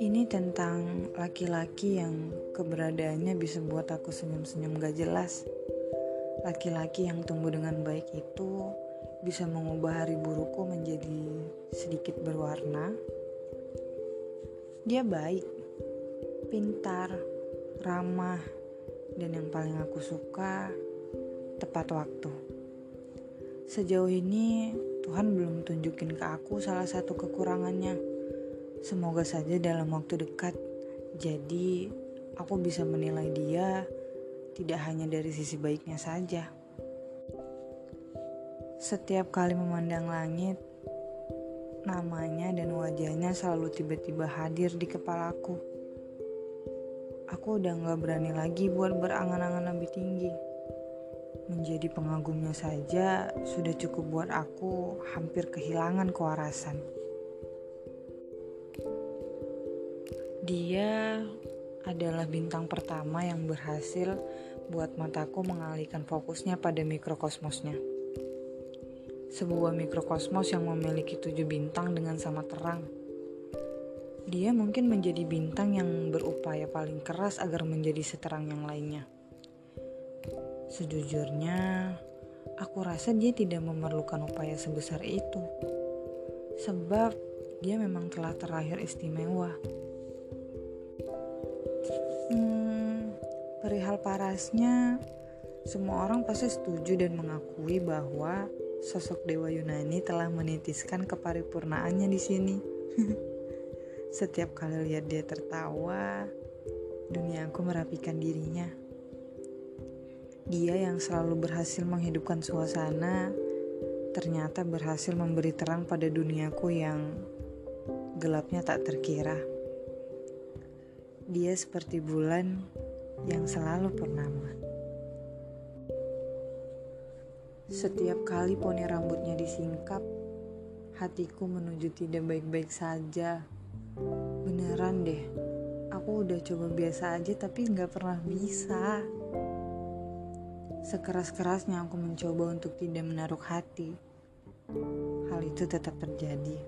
Ini tentang laki-laki yang keberadaannya bisa buat aku senyum-senyum gak jelas. Laki-laki yang tumbuh dengan baik itu bisa mengubah hari burukku menjadi sedikit berwarna. Dia baik, pintar, ramah, dan yang paling aku suka, tepat waktu. Sejauh ini, Tuhan belum tunjukin ke aku salah satu kekurangannya Semoga saja dalam waktu dekat, jadi aku bisa menilai dia tidak hanya dari sisi baiknya saja. Setiap kali memandang langit, namanya dan wajahnya selalu tiba-tiba hadir di kepalaku. Aku udah gak berani lagi buat berangan-angan lebih tinggi. Menjadi pengagumnya saja sudah cukup buat aku hampir kehilangan kewarasan. Dia adalah bintang pertama yang berhasil buat mataku mengalihkan fokusnya pada mikrokosmosnya. Sebuah mikrokosmos yang memiliki tujuh bintang dengan sama terang. Dia mungkin menjadi bintang yang berupaya paling keras agar menjadi seterang yang lainnya. Sejujurnya, aku rasa dia tidak memerlukan upaya sebesar itu. Sebab dia memang telah terlahir istimewa. Hmm, perihal parasnya, semua orang pasti setuju dan mengakui bahwa sosok Dewa Yunani telah menitiskan keparipurnaannya di sini. Setiap kali lihat dia tertawa, dunia aku merapikan dirinya. Dia yang selalu berhasil menghidupkan suasana, ternyata berhasil memberi terang pada duniaku yang gelapnya tak terkira. Dia seperti bulan yang selalu purnama. Setiap kali poni rambutnya disingkap, hatiku menuju tidak baik-baik saja. Beneran deh, aku udah coba biasa aja tapi nggak pernah bisa. Sekeras-kerasnya aku mencoba untuk tidak menaruh hati. Hal itu tetap terjadi.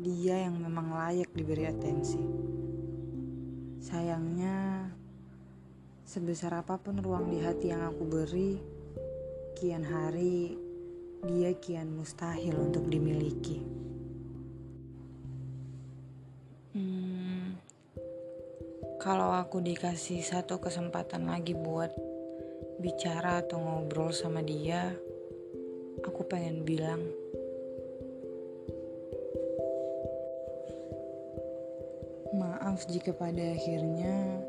Dia yang memang layak diberi atensi. Sayangnya, sebesar apa pun ruang di hati yang aku beri, kian hari dia kian mustahil untuk dimiliki. Hmm, kalau aku dikasih satu kesempatan lagi buat bicara atau ngobrol sama dia, aku pengen bilang Maaf jika pada akhirnya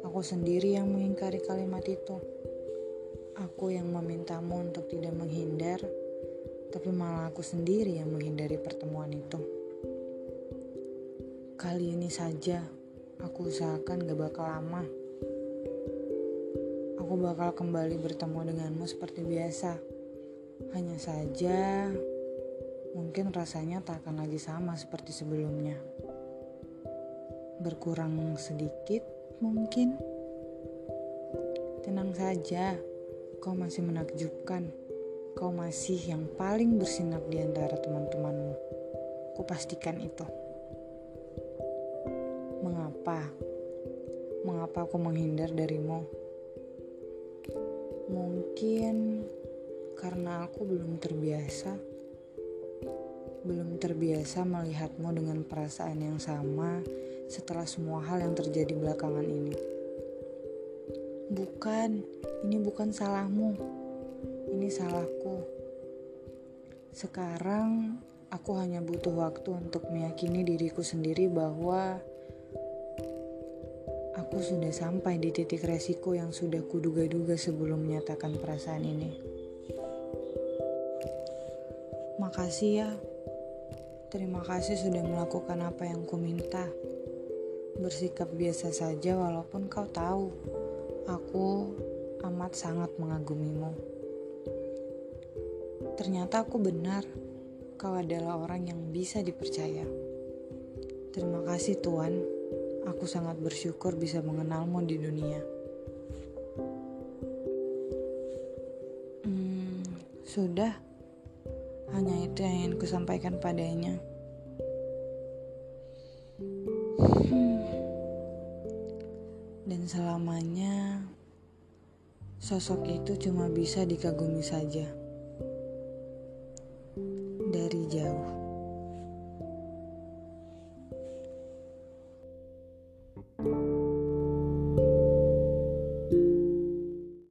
aku sendiri yang mengingkari kalimat itu. Aku yang memintamu untuk tidak menghindar, tapi malah aku sendiri yang menghindari pertemuan itu. Kali ini saja, aku usahakan gak bakal lama. Aku bakal kembali bertemu denganmu seperti biasa. Hanya saja, mungkin rasanya tak akan lagi sama seperti sebelumnya berkurang sedikit mungkin. Tenang saja, kau masih menakjubkan. Kau masih yang paling bersinar di antara teman-temanmu. Kupastikan itu. Mengapa? Mengapa aku menghindar darimu? Mungkin karena aku belum terbiasa belum terbiasa melihatmu dengan perasaan yang sama setelah semua hal yang terjadi belakangan ini. Bukan, ini bukan salahmu. Ini salahku. Sekarang aku hanya butuh waktu untuk meyakini diriku sendiri bahwa aku sudah sampai di titik resiko yang sudah kuduga-duga sebelum menyatakan perasaan ini. Makasih ya. Terima kasih sudah melakukan apa yang ku minta bersikap biasa saja walaupun kau tahu aku amat sangat mengagumimu. Ternyata aku benar, kau adalah orang yang bisa dipercaya. Terima kasih Tuhan, aku sangat bersyukur bisa mengenalmu di dunia. Hmm, sudah, Hanya itu yang ingin kusampaikan padanya. Hmm. Dan selamanya sosok itu cuma bisa dikagumi saja dari jauh.